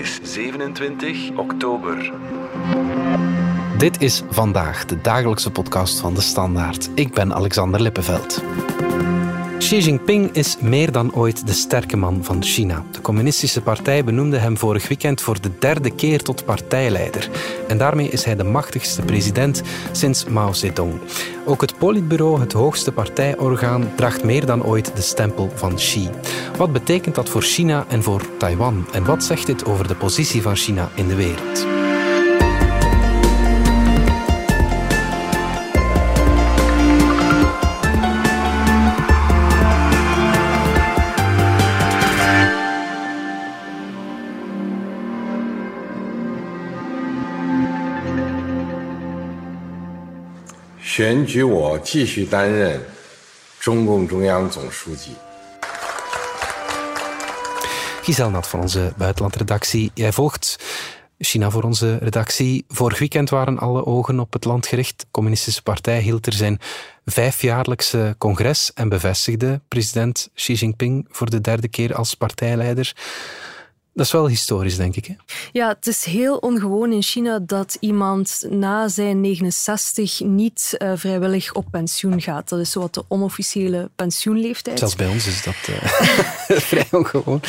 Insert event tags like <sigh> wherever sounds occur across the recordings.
is 27 oktober. Dit is vandaag de dagelijkse podcast van de Standaard. Ik ben Alexander Lippenveld. Xi Jinping is meer dan ooit de sterke man van China. De communistische partij benoemde hem vorig weekend voor de derde keer tot partijleider. En daarmee is hij de machtigste president sinds Mao Zedong. Ook het Politbureau, het hoogste partijorgaan, draagt meer dan ooit de stempel van Xi. Wat betekent dat voor China en voor Taiwan? En wat zegt dit over de positie van China in de wereld? Giselle Nat van onze buitenlandredactie. Jij volgt China voor onze redactie. Vorig weekend waren alle ogen op het land gericht. De Communistische Partij hield er zijn vijfjaarlijkse congres en bevestigde president Xi Jinping voor de derde keer als partijleider. Dat is wel historisch, denk ik. Hè? Ja, het is heel ongewoon in China dat iemand na zijn 69 niet uh, vrijwillig op pensioen gaat. Dat is wat de onofficiële pensioenleeftijd. Zelfs bij ons is dat uh, <laughs> vrij ongewoon.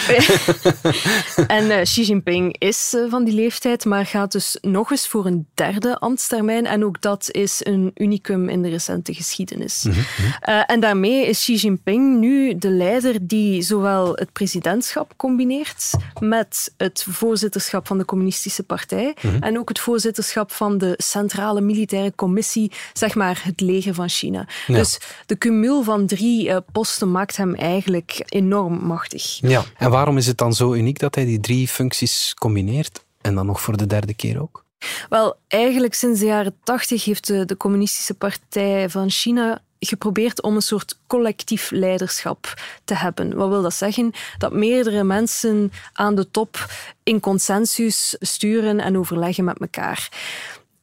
<laughs> en uh, Xi Jinping is van die leeftijd, maar gaat dus nog eens voor een derde ambtstermijn. En ook dat is een unicum in de recente geschiedenis. Mm -hmm. en daarmee is Xi Jinping nu de leider die zowel het presidentschap combineert met het voorzitterschap van de Communistische Partij mhm. en ook het voorzitterschap van de Centrale Militaire Commissie, zeg maar het leger van China. Dus de cumul van drie uh, posten maakt hem eigenlijk enorm machtig. Ja, en waarom is het dan zo uniek dat hij die drie functies combineert en dan nog voor de derde keer ook? Wel, eigenlijk sinds de jaren tachtig heeft de, de Communistische Partij van China geprobeerd om een soort collectief leiderschap te hebben. Wat wil dat zeggen? Dat meerdere mensen aan de top in consensus sturen en overleggen met elkaar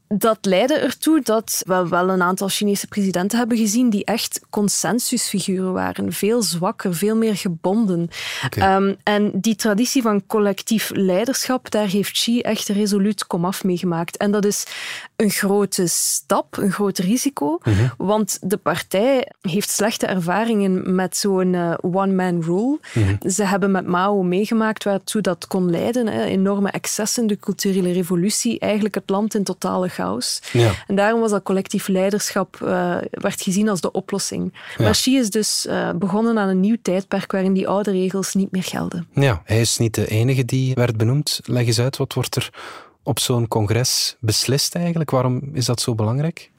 dat leidde ertoe dat we wel een aantal Chinese presidenten hebben gezien die echt consensusfiguren waren. Veel zwakker, veel meer gebonden. Ehm, en die traditie van collectief leiderschap, daar heeft Xi echt resoluut komaf mee gemaakt. En dat is een grote stap, een groot risico, mhm. want de partij heeft slechte ervaringen met zo'n uh, one-man rule. Mhm. Ze hebben met Mao meegemaakt waartoe dat kon leiden, hè, enorme excessen, de culturele revolutie, eigenlijk het land in totale ja. En daarom was dat collectief leiderschap uh, werd gezien als de oplossing. Ja. Maar Xi is dus uh, begonnen aan een nieuw tijdperk waarin die oude regels niet meer gelden. Ja, hij is niet de enige die werd benoemd. Leg eens uit, wat wordt er op zo'n congres beslist eigenlijk? Waarom is dat zo belangrijk?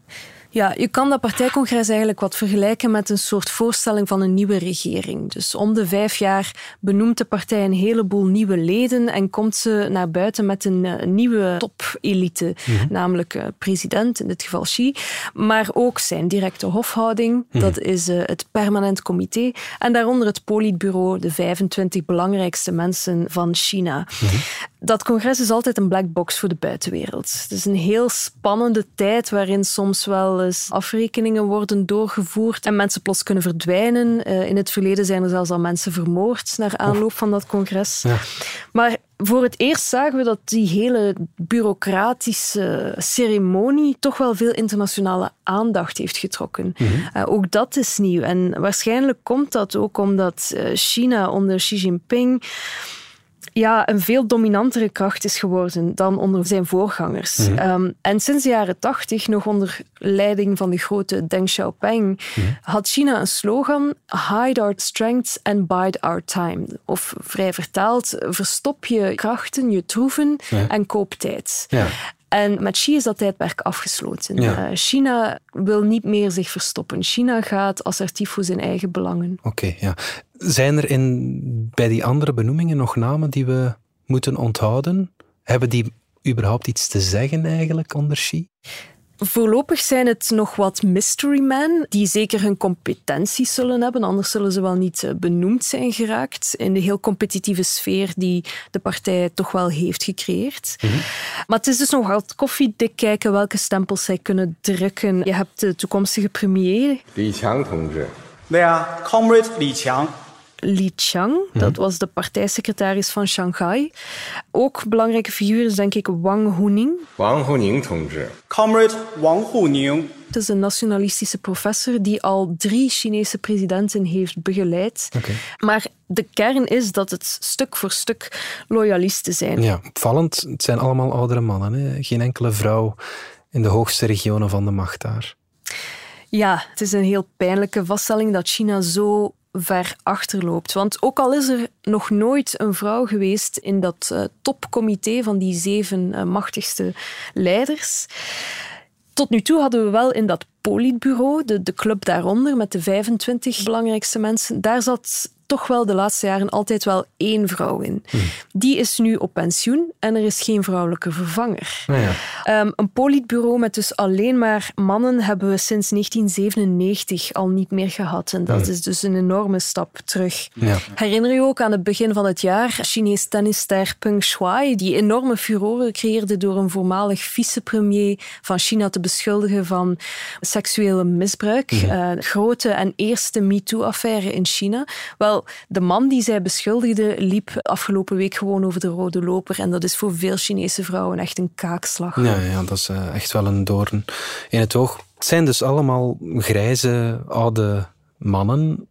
Ja, je kan dat partijcongres eigenlijk wat vergelijken met een soort voorstelling van een nieuwe regering. Dus om de vijf jaar benoemt de partij een heleboel nieuwe leden en komt ze naar buiten met een, uh, nieuwe topelite, mm namelijk uh, president, in dit geval Xi, maar ook zijn directe hofhouding, mm dat is uh, het permanent comité, en daaronder het politbureau, de 25 belangrijkste mensen van China. Mhm dat congres is altijd een black box voor de buitenwereld. Het is een heel spannende tijd waarin soms wel eens afrekeningen worden doorgevoerd en mensen plots kunnen verdwijnen. Uh, in het verleden zijn er zelfs al mensen vermoord naar aanloop van dat congres. Ja. Maar voor het eerst zagen we dat die hele bureaucratische ceremonie toch wel veel internationale aandacht heeft getrokken. Mm -hmm. uh, ook dat is nieuw. En waarschijnlijk komt dat ook omdat uh, China onder Xi Jinping ja, een veel dominantere kracht is geworden dan onder zijn voorgangers. Mhm. Ehm, en sinds de jaren tachtig, nog onder leiding van de grote Deng Xiaoping, mhm. had China een slogan: Hide our strengths and bide our time. Of vrij vertaald, verstop je krachten, je troeven en koop tijd. Ja. En met Xi is dat tijdperk afgesloten. Eh, China wil niet meer zich verstoppen. China gaat assertief voor zijn eigen belangen. Oké, ja. Zijn er in, bij die andere benoemingen nog namen die we moeten onthouden? Hebben die überhaupt iets te zeggen eigenlijk onder Xi? Voorlopig zijn het nog wat mystery men, die zeker hun competenties zullen hebben, anders zullen ze wel niet eh, benoemd zijn geraakt in de heel competitieve sfeer die de partij toch wel heeft gecreëerd. Mhm. Maar het is dus nog wat koffiedik kijken welke stempels zij kunnen drukken. Je hebt de toekomstige premier. Li Qiang, 同志. They are Comrade Li Qiang Li Qiang. Dat was de partijsecretaris van Shanghai. Ook belangrijke figuur is denk ik Wang Huning. Wang Huning, 同志. Comrade Wang Huning. Het is een nationalistische professor die al drie Chinese presidenten heeft begeleid. Oké. Maar de kern is dat het stuk voor stuk loyalisten zijn. Ja, opvallend. Het zijn allemaal oudere mannen. Hè? Geen enkele vrouw in de hoogste regionen van de macht daar. Ja, het is een heel pijnlijke vaststelling dat China zo ver achterloopt. Want ook al is er nog nooit een vrouw geweest in dat uh, topcomité van die zeven uh, machtigste leiders. Tot nu toe hadden we wel in dat politbureau, de, de club daaronder met de 25 belangrijkste mensen, daar zat toch wel de laatste jaren altijd wel één vrouw in. Hmm. Die is nu op pensioen en er is geen vrouwelijke vervanger. Nou ja. Um, een politbureau met dus alleen maar mannen hebben we sinds 1997 al niet meer gehad. En dat Hmm. is dus een enorme stap terug. Ja. Herinner je ook aan het begin van het jaar Chinees tennisster Peng Shuai, die enorme furoren creëerde door een voormalig vicepremier van China te beschuldigen van seksuele misbruik. Uh, grote en eerste MeToo-affaire in China. Wel, de man die zij beschuldigde liep afgelopen week gewoon over de rode loper. En dat is voor veel Chinese vrouwen echt een kaakslag. Ja, ja dat is uh, echt wel een doorn in het oog. Het zijn dus allemaal grijze, oude mannen.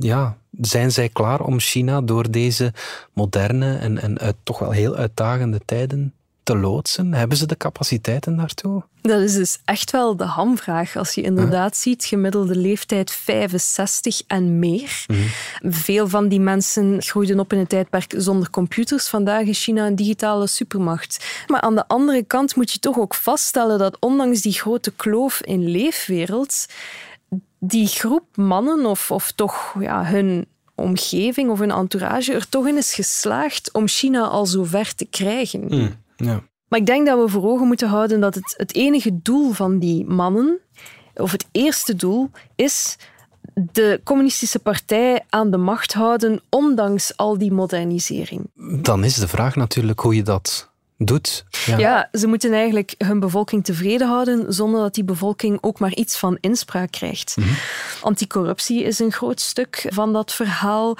Ja, zijn zij klaar om China door deze moderne en, en uit, toch wel heel uitdagende tijden te loodsen? Hebben ze de capaciteiten daartoe? Dat is dus echt wel de hamvraag. Als je inderdaad huh? ziet, gemiddelde leeftijd 65 en meer. Mhm. Veel van die mensen groeiden op in een tijdperk zonder computers. Vandaag is China een digitale supermacht. Maar aan de andere kant moet je toch ook vaststellen dat ondanks die grote kloof in leefwereld, die groep mannen, of, of toch ja, hun omgeving of hun entourage, er toch in is geslaagd om China al zo ver te krijgen. Mm. Ja. Maar ik denk dat we voor ogen moeten houden dat het, het enige doel van die mannen, of het eerste doel, is de communistische partij aan de macht houden, ondanks al die modernisering. Dan is de vraag natuurlijk hoe je dat doet. Ja. ja. ze moeten eigenlijk hun bevolking tevreden houden zonder dat die bevolking ook maar iets van inspraak krijgt. Mhm. Anticorruptie is een groot stuk van dat verhaal.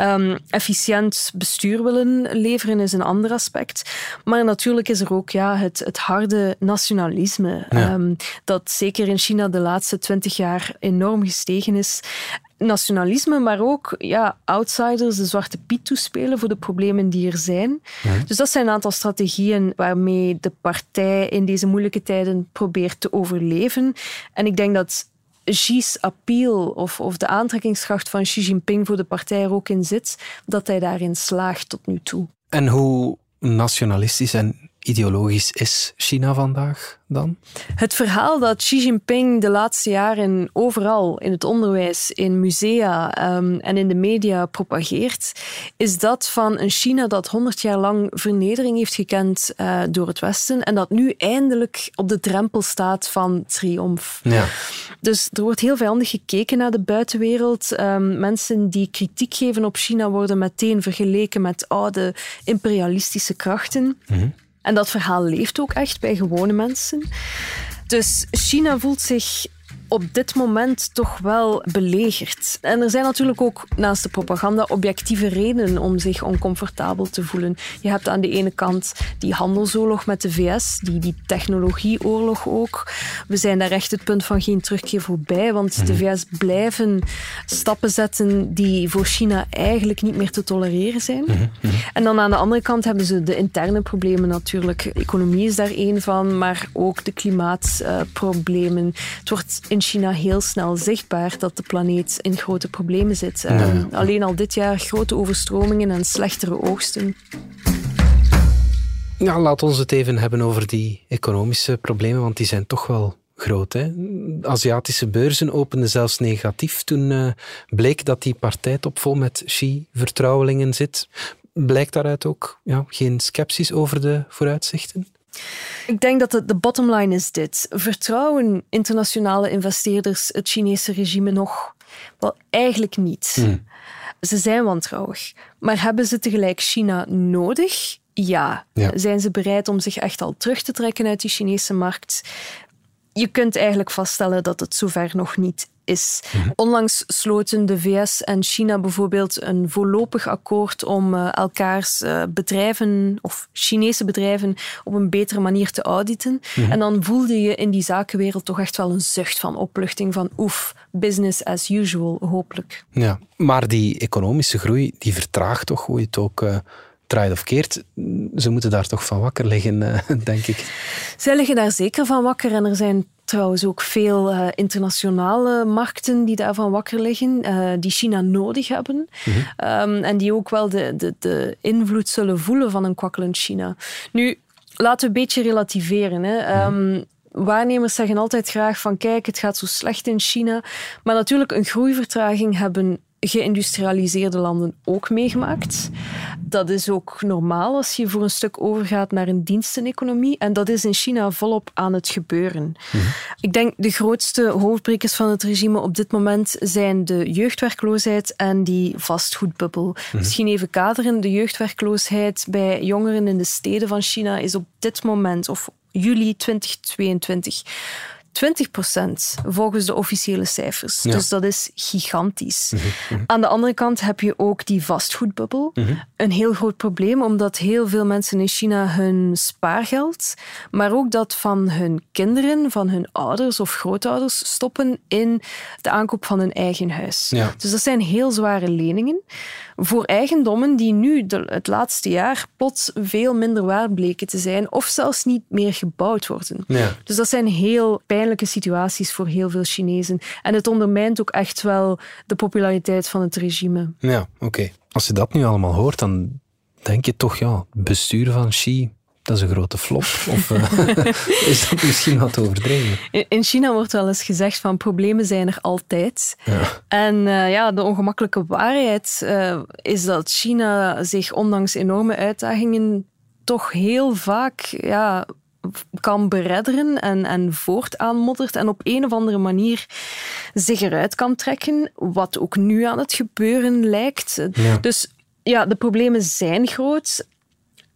Um, efficiënt bestuur willen leveren is een ander aspect. Maar natuurlijk is er ook ja, het, het harde nationalisme, Ja. um, dat zeker in China de laatste twintig jaar enorm gestegen is nationalisme, maar ook ja, outsiders de zwarte piet toespelen voor de problemen die er zijn. Ja. Dus dat zijn een aantal strategieën waarmee de partij in deze moeilijke tijden probeert te overleven. En ik denk dat Xi's appeal of, of de aantrekkingskracht van Xi Jinping voor de partij er ook in zit, dat hij daarin slaagt tot nu toe. En hoe nationalistisch en ideologisch is China vandaag dan? Het verhaal dat Xi Jinping de laatste jaren overal in het onderwijs, in musea um, en in de media propageert, is dat van een China dat honderd jaar lang vernedering heeft gekend uh, door het Westen en dat nu eindelijk op de drempel staat van triomf. Ja. Dus er wordt heel vijandig gekeken naar de buitenwereld. Um, mensen die kritiek geven op China worden meteen vergeleken met oude imperialistische krachten. Mm-hmm. En dat verhaal leeft ook echt bij gewone mensen. Dus China voelt zich op dit moment toch wel belegerd. En er zijn natuurlijk ook naast de propaganda objectieve redenen om zich oncomfortabel te voelen. Je hebt aan de ene kant die handelsoorlog met de VS, die, die technologieoorlog ook. We zijn daar echt het punt van geen terugkeer voorbij, want de VS blijven stappen zetten die voor China eigenlijk niet meer te tolereren zijn. En dan aan de andere kant hebben ze de interne problemen natuurlijk. De economie is daar één van, maar ook de klimaatproblemen. Het wordt in China heel snel zichtbaar dat de planeet in grote problemen zit. Ja. Alleen al dit jaar grote overstromingen en slechtere oogsten. Ja, laat ons het even hebben over die economische problemen, want die zijn toch wel groot. Hè? Aziatische beurzen openden zelfs negatief toen uh, bleek dat die partijtop vol met Xi-vertrouwelingen zit. Blijkt daaruit ook ja, geen sceptisch over de vooruitzichten? Ik denk dat de, de bottom line is dit. Vertrouwen internationale investeerders het Chinese regime nog? Wel, eigenlijk niet. Hmm. Ze zijn wantrouwig. Maar hebben ze tegelijk China nodig? Ja. Ja. Zijn ze bereid om zich echt al terug te trekken uit die Chinese markt? Je kunt eigenlijk vaststellen dat het zover nog niet is. Onlangs sloten de VS en China bijvoorbeeld een voorlopig akkoord om uh, elkaars uh, bedrijven of Chinese bedrijven op een betere manier te auditen. En dan voelde je in die zakenwereld toch echt wel een zucht van opluchting van oef, business as usual, hopelijk. Ja, maar die economische groei die vertraagt toch, hoe je het ook... Uh draait of keert, ze moeten daar toch van wakker liggen, <laughs> denk ik. Zij liggen daar zeker van wakker en er zijn trouwens ook veel uh, internationale markten die daarvan wakker liggen, uh, die China nodig hebben. Mm -hmm. um, en die ook wel de, de, de invloed zullen voelen van een kwakkelend China. Nu, laten we een beetje relativeren. Hè. Um, waarnemers zeggen altijd graag van kijk, het gaat zo slecht in China. Maar natuurlijk, een groeivertraging hebben geïndustrialiseerde landen ook meegemaakt. Dat is ook normaal als je voor een stuk overgaat naar een diensteneconomie. En dat is in China volop aan het gebeuren. Mm. Ik denk de grootste hoofdbrekers van het regime op dit moment zijn de jeugdwerkloosheid en die vastgoedbubbel. Mm. Misschien even kaderen. De jeugdwerkloosheid bij jongeren in de steden van China is op dit moment, of juli 2022, 20% volgens de officiële cijfers. Ja. Dus dat is gigantisch. Mm -hmm. Aan de andere kant heb je ook die vastgoedbubbel. Mm -hmm. Een heel groot probleem, omdat heel veel mensen in China hun spaargeld, maar ook dat van hun kinderen, van hun ouders of grootouders, stoppen in de aankoop van hun eigen huis. Ja. Dus dat zijn heel zware leningen voor eigendommen die nu de, het laatste jaar plots veel minder waard bleken te zijn of zelfs niet meer gebouwd worden. Ja. Dus dat zijn heel pijnlijke situaties voor heel veel Chinezen. En het ondermijnt ook echt wel de populariteit van het regime. Ja, oké. Okay. Als je dat nu allemaal hoort, dan denk je toch, ja, het bestuur van Xi, dat is een grote flop. Of uh, <laughs> is dat misschien wat overdreven? In China wordt wel eens gezegd van problemen zijn er altijd. Ja. En uh, ja, de ongemakkelijke waarheid uh, is dat China zich ondanks enorme uitdagingen toch heel vaak ja, kan beredderen en, en voortaanmoddert en op een of andere manier zich eruit kan trekken, wat ook nu aan het gebeuren lijkt. Ja. Dus ja, de problemen zijn groot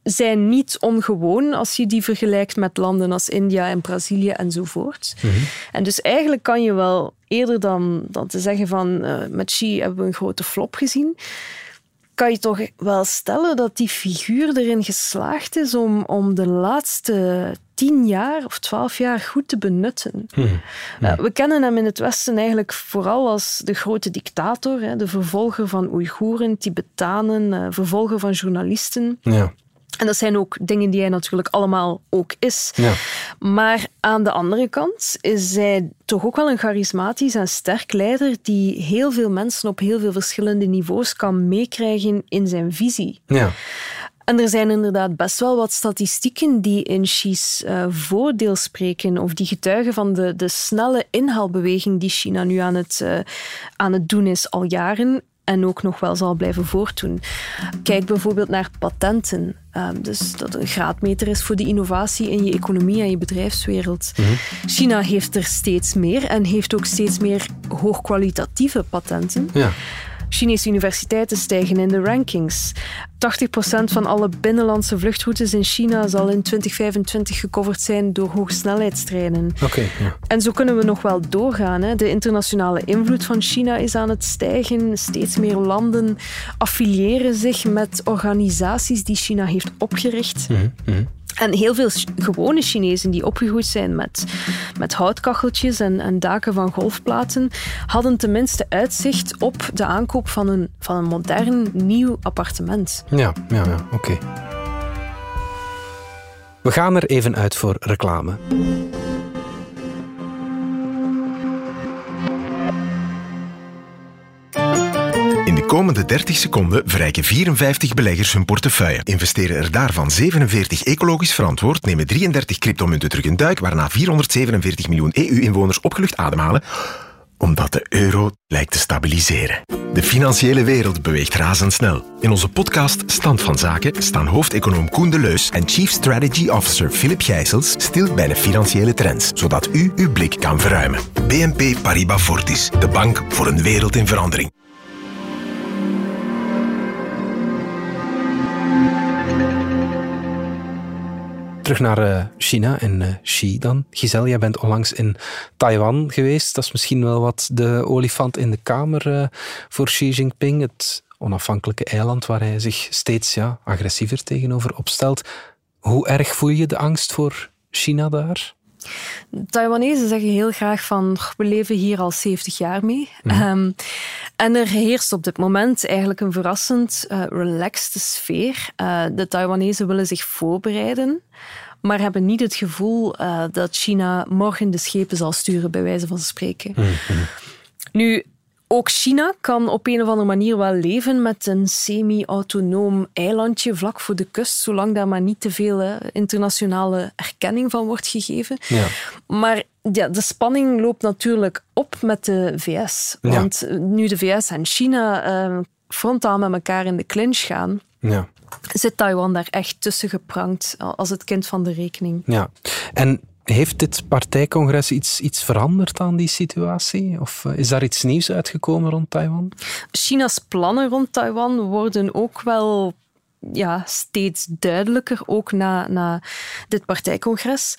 zijn niet ongewoon als je die vergelijkt met landen als India en Brazilië enzovoort. Mm -hmm. En dus eigenlijk kan je wel eerder dan, dan te zeggen van uh, met Xi hebben we een grote flop gezien, kan je toch wel stellen dat die figuur erin geslaagd is om, om de laatste tien jaar of twaalf jaar goed te benutten. Hmm. Uh, we kennen hem in het Westen eigenlijk vooral als de grote dictator, hè, de vervolger van Oeigoeren, Tibetanen, uh, vervolger van journalisten. Ja. En dat zijn ook dingen die hij natuurlijk allemaal ook is. Ja. Maar aan de andere kant is hij toch ook wel een charismatisch en sterk leider die heel veel mensen op heel veel verschillende niveaus kan meekrijgen in zijn visie. Ja. En er zijn inderdaad best wel wat statistieken die in Xi's uh, voordeel spreken of die getuigen van de, de snelle inhaalbeweging die China nu aan het, uh, aan het doen is al jaren en ook nog wel zal blijven voortdoen. Kijk bijvoorbeeld naar patenten. Um, dus dat een graadmeter is voor de innovatie in je economie en je bedrijfswereld. Mm -hmm. China heeft er steeds meer en heeft ook steeds meer hoogkwalitatieve patenten. Ja. Chinese universiteiten stijgen in de rankings. 80% van alle binnenlandse vluchtroutes in China zal in 2025 gecoverd zijn door hoogsnelheidstreinen. Okay, ja. En zo kunnen we nog wel doorgaan. Hè. De internationale invloed van China is aan het stijgen. Steeds meer landen affiliëren zich met organisaties die China heeft opgericht. Mm -hmm. En heel veel gewone Chinezen die opgegroeid zijn met, met houtkacheltjes en, en daken van golfplaten, hadden tenminste uitzicht op de aankoop van een, van een modern nieuw appartement. Ja, ja, ja oké. We gaan er even uit voor reclame. De komende 30 seconden verrijken 54 beleggers hun portefeuille. Investeren er daarvan 47 ecologisch verantwoord, nemen 33 cryptomunten terug een duik, waarna 447 miljoen EU-inwoners opgelucht ademhalen omdat de euro lijkt te stabiliseren. De financiële wereld beweegt razendsnel. In onze podcast Stand van Zaken staan hoofdeconoom Koen de Leus en Chief Strategy Officer Philip Gijsels stil bij de financiële trends, zodat u uw blik kan verruimen. BNP Paribas Fortis, de bank voor een wereld in verandering. Terug naar uh, China en uh, Xi dan. Giselle, jij bent onlangs in Taiwan geweest. Dat is misschien wel wat de olifant in de kamer uh, voor Xi Jinping. Het onafhankelijke eiland waar hij zich steeds ja, agressiever tegenover opstelt. Hoe erg voel je de angst voor China daar? Taiwanese zeggen heel graag van we leven hier al 70 jaar mee. Mhm. Ehm, en er heerst op dit moment eigenlijk een verrassend uh, relaxed sfeer. Uh, de Taiwanese willen zich voorbereiden, maar hebben niet het gevoel uh, dat China morgen de schepen zal sturen, bij wijze van spreken. Mhm. Nu, ook China kan op een of andere manier wel leven met een semi-autonoom eilandje vlak voor de kust, zolang daar maar niet te veel internationale erkenning van wordt gegeven. Ja. Maar ja, de spanning loopt natuurlijk op met de VS. Want nu de VS en China uh, frontaal met elkaar in de clinch gaan, ja. zit Taiwan daar echt tussen geprankt als het kind van de rekening. Ja, en heeft dit partijcongres iets, iets veranderd aan die situatie? Of eh, is daar iets nieuws uitgekomen rond Taiwan? China's plannen rond Taiwan worden ook wel ja, steeds duidelijker, ook na, na dit partijcongres.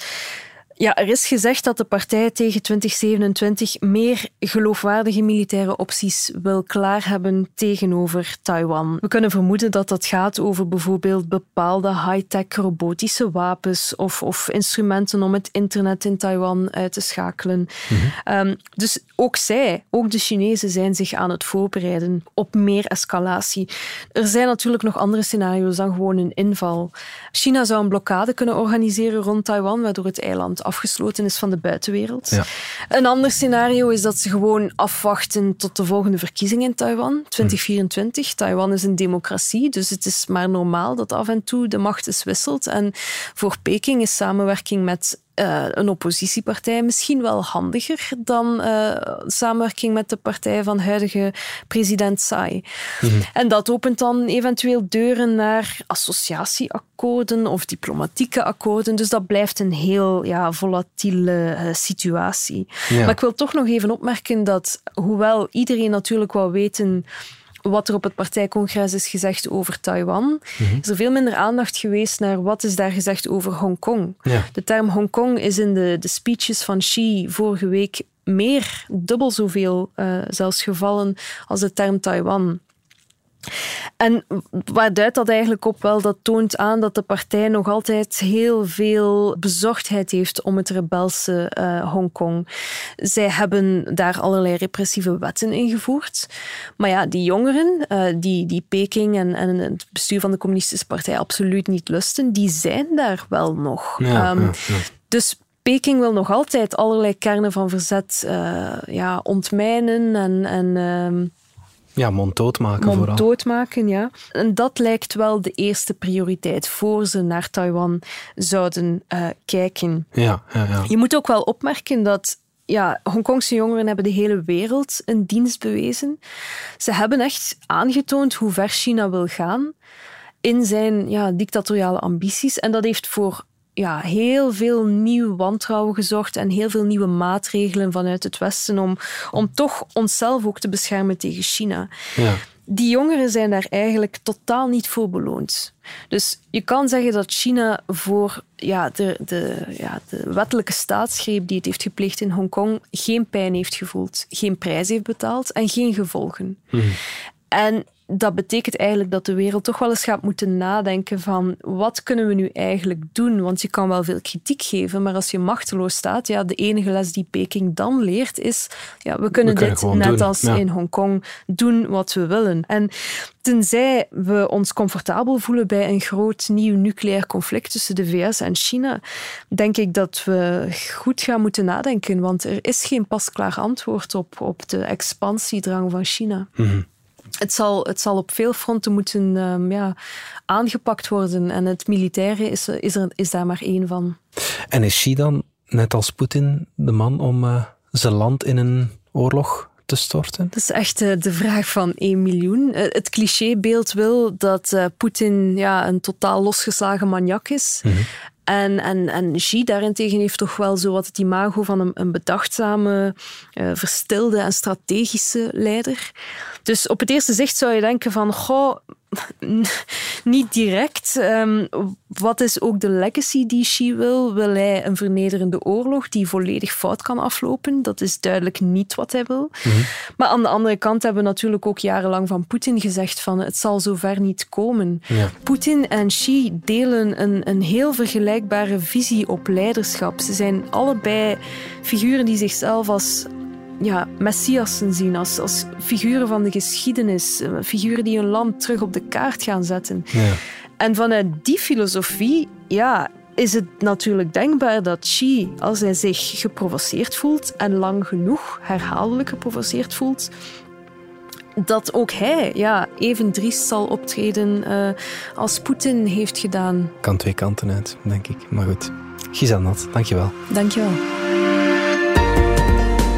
Ja, er is gezegd dat de partij tegen 2027 meer geloofwaardige militaire opties wil klaar hebben tegenover Taiwan. We kunnen vermoeden dat dat gaat over bijvoorbeeld bepaalde high-tech robotische wapens of, of instrumenten om het internet in Taiwan uit te schakelen. Mhm. Ehm, dus ook zij, ook de Chinezen, zijn zich aan het voorbereiden op meer escalatie. Er zijn natuurlijk nog andere scenario's dan gewoon een inval. China zou een blokkade kunnen organiseren rond Taiwan, waardoor het eiland afgesloten is van de buitenwereld. Ja. Een ander scenario is dat ze gewoon afwachten tot de volgende verkiezingen in Taiwan, 2024. Taiwan is een democratie, dus het is maar normaal dat af en toe de macht is wisselt. En voor Peking is samenwerking met uh, een oppositiepartij misschien wel handiger dan uh, samenwerking met de partij van huidige president Tsai. Mm En dat opent dan eventueel deuren naar associatieakkoorden of diplomatieke akkoorden. Dus dat blijft een heel ja, volatiele uh, situatie. Ja. Maar ik wil toch nog even opmerken dat, hoewel iedereen natuurlijk wel weten wat er op het partijcongres is gezegd over Taiwan, mhm. is er veel minder aandacht geweest naar wat is daar gezegd over Hongkong. Ja. De term Hongkong is in de, de speeches van Xi vorige week meer, dubbel zoveel uh, zelfs gevallen als de term Taiwan. En waar duidt dat eigenlijk op? Wel, dat toont aan dat de partij nog altijd heel veel bezorgdheid heeft om het rebelse uh, Hongkong. Zij hebben daar allerlei repressieve wetten ingevoerd. Maar ja, die jongeren, uh, die, die Peking en, en het bestuur van de Communistische Partij absoluut niet lusten, die zijn daar wel nog. Ja, um, ja, ja. Dus Peking wil nog altijd allerlei kernen van verzet uh, ja, ontmijnen en, en ehm, ja, monddood maken monddood maken, ja. En dat lijkt wel de eerste prioriteit voor ze naar Taiwan zouden uh, kijken. Ja, ja, ja. Je moet ook wel opmerken dat ja, Hongkongse jongeren hebben de hele wereld een dienst bewezen. Ze hebben echt aangetoond hoe ver China wil gaan in zijn ja, dictatoriale ambities. En dat heeft voor ja, heel veel nieuw wantrouwen gezocht en heel veel nieuwe maatregelen vanuit het Westen om, om toch onszelf ook te beschermen tegen China. Ja. Die jongeren zijn daar eigenlijk totaal niet voor beloond. Dus je kan zeggen dat China voor ja, de, de, ja, de wettelijke staatsgreep die het heeft gepleegd in Hongkong geen pijn heeft gevoeld, geen prijs heeft betaald en geen gevolgen. Mhm. En dat betekent eigenlijk dat de wereld toch wel eens gaat moeten nadenken van wat kunnen we nu eigenlijk doen? Want je kan wel veel kritiek geven, maar als je machteloos staat, ja, de enige les die Peking dan leert is, ja, we kunnen, dit net als in Hongkong doen wat we willen. En tenzij we ons comfortabel voelen bij een groot nieuw nucleair conflict tussen de VS en China, denk ik dat we goed gaan moeten nadenken, want er is geen pasklaar antwoord op, op de expansiedrang van China. Mm het zal, het zal op veel fronten moeten um, ja, aangepakt worden. En het militaire is, is, er, is daar maar één van. En is Xi dan, net als Poetin, de man om uh, zijn land in een oorlog te storten? Dat is echt uh, de vraag van 1 miljoen. Uh, het clichébeeld wil dat Poetin ja, een totaal losgeslagen maniak is. Mm -hmm. En, en, en Xi daarentegen heeft toch wel zo wat het imago van een, een bedachtzame, uh, verstilde en strategische leider. Dus op het eerste zicht zou je denken van, goh, <laughs> niet direct. Ehm, wat is ook de legacy die Xi wil? Wil hij een vernederende oorlog die volledig fout kan aflopen? Dat is duidelijk niet wat hij wil. Mhm. Maar aan de andere kant hebben we natuurlijk ook jarenlang van Poetin gezegd van het zal zover niet komen. Ja. Poetin en Xi delen een, een heel vergelijkbare visie op leiderschap. Ze zijn allebei figuren die zichzelf als ja, messiassen zien, als, als figuren van de geschiedenis, eh, figuren die een land terug op de kaart gaan zetten. Ja. En vanuit die filosofie ja, is het natuurlijk denkbaar dat Xi, als hij zich geprovoceerd voelt en lang genoeg herhaaldelijk geprovoceerd voelt, dat ook hij ja, even driest zal optreden uh, als Poetin heeft gedaan. Kan twee kanten uit, denk ik. Maar goed. Gizanat, dankjewel. Dankjewel.